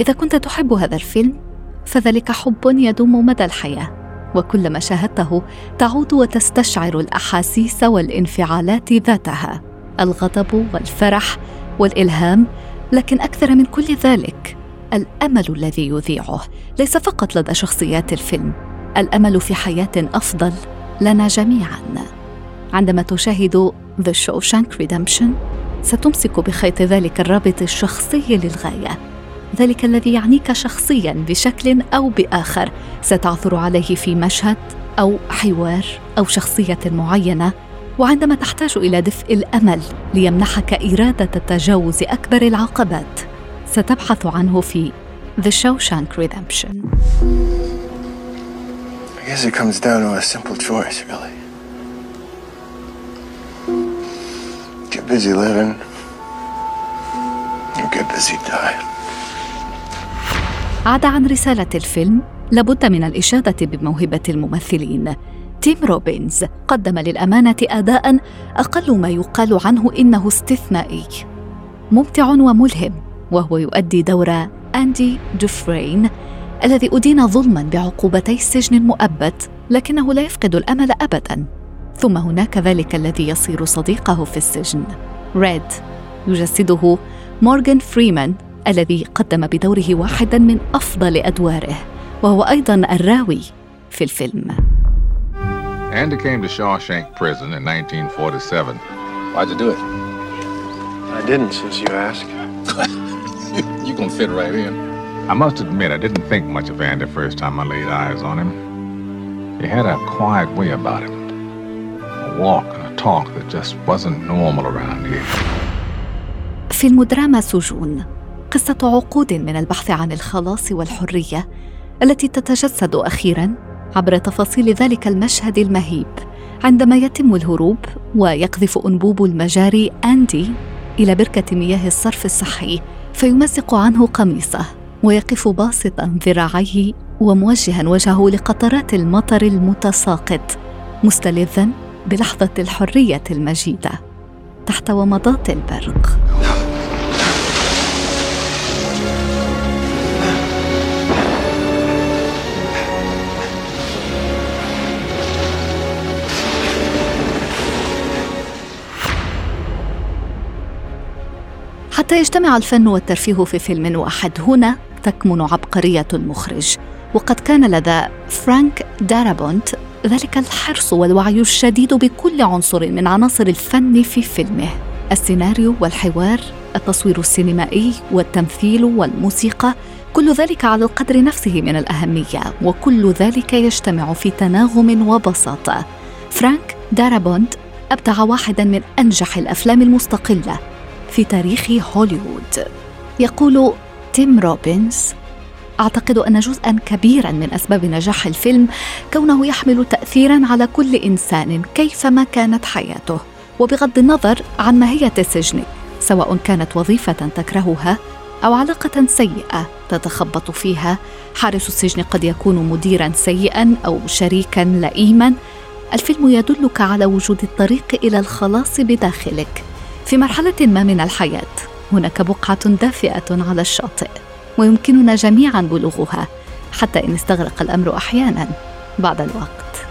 إذا كنت تحب هذا الفيلم فذلك حب يدوم مدى الحياة وكلما شاهدته تعود وتستشعر الأحاسيس والانفعالات ذاتها الغضب والفرح والإلهام لكن أكثر من كل ذلك الأمل الذي يذيعه ليس فقط لدى شخصيات الفيلم الأمل في حياة أفضل لنا جميعا. عندما تشاهد The Shawshank Redemption ستمسك بخيط ذلك الرابط الشخصي للغاية. ذلك الذي يعنيك شخصيا بشكل أو بآخر ستعثر عليه في مشهد أو حوار أو شخصية معينة وعندما تحتاج إلى دفء الأمل ليمنحك إرادة تجاوز أكبر العقبات ستبحث عنه في The Shawshank Redemption. I guess it comes down to a simple choice, really. Get busy living, or get busy dying. عدا عن رسالة الفيلم لابد من الإشادة بموهبة الممثلين. تيم روبنز قدم للأمانة أداء أقل ما يقال عنه إنه استثنائي. ممتع وملهم وهو يؤدي دور أندي دوفرين الذي أدين ظلما بعقوبتي السجن المؤبد لكنه لا يفقد الأمل أبدا. ثم هناك ذلك الذي يصير صديقه في السجن. ريد يجسده مورغان فريمان الذي قدم بدوره واحدا من افضل ادواره وهو أيضا الراوي في الفيلم Andy came to Shawshank Prison in 1947. Why'd you do it? I didn't, since you asked. you gonna fit right in. I must admit, I didn't think much of Andy first time I laid eyes on him. He had a quiet way about him, a walk and a talk that just wasn't normal around here. فيلم دراما سجون قصة عقود من البحث عن الخلاص والحرية التي تتجسد أخيرا عبر تفاصيل ذلك المشهد المهيب عندما يتم الهروب ويقذف أنبوب المجاري أندي إلى بركة مياه الصرف الصحي فيمزق عنه قميصه ويقف باسطا ذراعيه وموجها وجهه لقطرات المطر المتساقط مستلذا بلحظة الحرية المجيدة تحت ومضات البرق. حتى يجتمع الفن والترفيه في فيلم واحد. هنا تكمن عبقرية المخرج. وقد كان لدى فرانك دارابونت ذلك الحرص والوعي الشديد بكل عنصر من عناصر الفن في فيلمه. السيناريو والحوار التصوير السينمائي والتمثيل والموسيقى كل ذلك على القدر نفسه من الأهمية وكل ذلك يجتمع في تناغم وبساطة فرانك دارابونت أبدع واحدا من أنجح الأفلام المستقلة. في تاريخ هوليوود. يقول تيم روبنز أعتقد أن جزءا كبيرا من أسباب نجاح الفيلم كونه يحمل تاثيرا على كل إنسان كيفما كانت حياته وبغض النظر عن ماهية السجن سواء كانت وظيفة تكرهها أو علاقة سيئة تتخبط فيها. حارس السجن قد يكون مديرا سيئا أو شريكا لئيما. الفيلم يدلك على وجود الطريق إلى الخلاص بداخلك. في مرحلة ما من الحياة هناك بقعة دافئة على الشاطئ ويمكننا جميعا بلوغها حتى إن استغرق الأمر أحيانا بعد الوقت.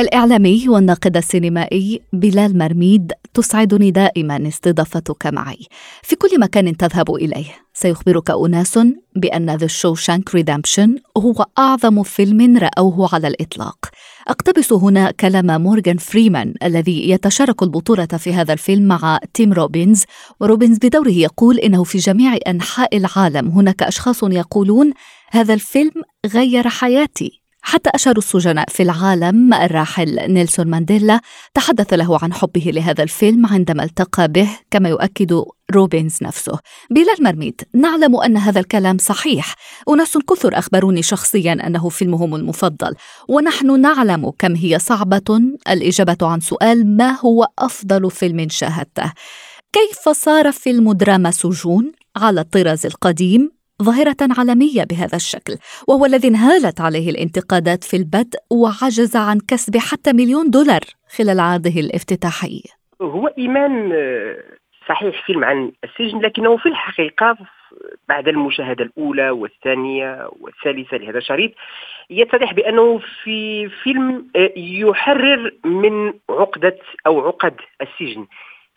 الإعلامي والناقد السينمائي بلال مرميد تسعدني دائما استضافتك معي. في كل مكان تذهب إليه. سيخبرك أناس بأن The Shawshank Redemption هو أعظم فيلم رأوه على الإطلاق. أقتبس هنا كلام مورغان فريمان الذي يتشارك البطولة في هذا الفيلم مع تيم روبنز وروبنز بدوره يقول إنه في جميع أنحاء العالم هناك أشخاص يقولون هذا الفيلم غير حياتي. حتى أشهر السجناء في العالم الراحل نيلسون مانديلا تحدث له عن حبه لهذا الفيلم عندما التقى به كما يؤكد روبينز نفسه. بلا المرميد نعلم أن هذا الكلام صحيح. أناس كثر أخبروني شخصيا أنه فيلمهم المفضل. ونحن نعلم كم هي صعبة الإجابة عن سؤال ما هو أفضل فيلم شاهدته. كيف صار فيلم دراما سجون على الطراز القديم؟ ظاهرة عالمية بهذا الشكل وهو الذي انهالت عليه الانتقادات في البدء وعجز عن كسب حتى مليون دولار خلال عرضه الافتتاحي. هو إيمان آه، صحيح فيلم عن السجن لكنه في الحقيقة بعد المشاهدة الأولى والثانية والثالثة لهذا الشريط يتضح بأنه في فيلم آه، يحرر من عقدة أو عقد السجن.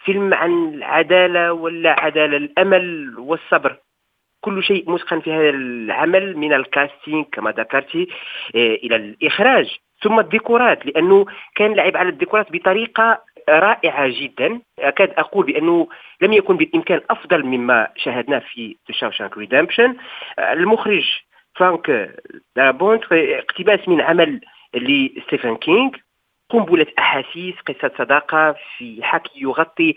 فيلم عن العدالة ولا عدالة الأمل والصبر. كل شيء متقن في هذا العمل من الكاستينج كما ذكرت آه، إلى الإخراج. ثم الديكورات لأنه كان لعب على الديكورات بطريقة رائعة جدا. أكاد أقول بأنه لم يكن بالإمكان أفضل مما شاهدناه في Shawshank Redemption المخرج فرانك دارابونت اقتباس من عمل لستيفن كينج قنبلة أحاسيس قصة صداقة في حكي يغطي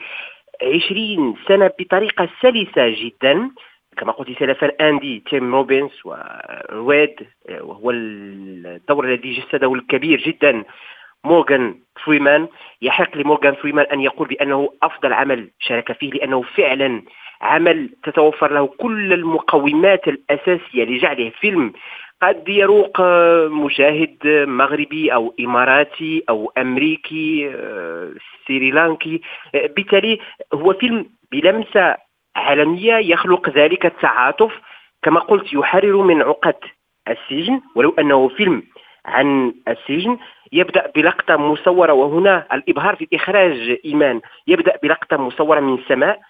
عشرين سنة بطريقة سلسة جدا. كما قلت سلفا أندي تيم روبنز وريد وهو الدور الذي جسده الكبير جدا مورغان فريمان. يحق لمورغان فريمان أن يقول بأنه أفضل عمل شارك فيه لأنه فعلا عمل تتوفر له كل المقومات الأساسية لجعله فيلم قد يروق مشاهد مغربي أو إماراتي أو أمريكي سريلانكي. بالتالي هو فيلم بلمسة عالمية يخلق ذلك التعاطف كما قلت يحرر من عقد السجن. ولو أنه فيلم عن السجن يبدأ بلقطة مصورة وهنا الإبهار في إخراج إيمان يبدأ بلقطة مصورة من السماء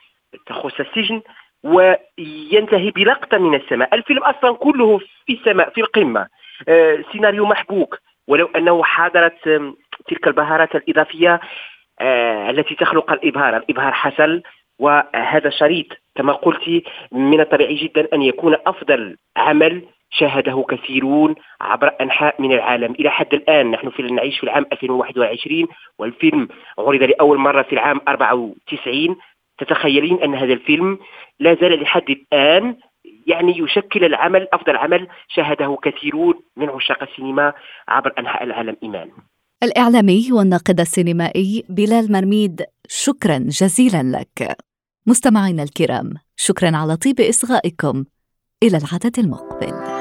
تخص السجن وينتهي بلقطة من السماء. الفيلم أصلا كله في السماء في القمة. آه، سيناريو محبوك. ولو أنه حاضرت تلك البهارات الإضافية آه، التي تخلق الإبهار. الإبهار حصل وهذا الشريط كما قلت من الطبيعي جدا أن يكون أفضل عمل شاهده كثيرون عبر أنحاء من العالم. إلى حد الآن نحن في نعيش في العام 2021 والفيلم عرض لأول مرة في العام 94 تتخيلين أن هذا الفيلم لا زال لحد الآن يعني يشكل العمل أفضل عمل شاهده كثيرون من عشاق السينما عبر أنحاء العالم إيمان. الإعلامي والناقد السينمائي بلال مرميد شكرا جزيلا لك. مستمعينا الكرام شكرا على طيب إصغائكم. إلى العدد المقبل.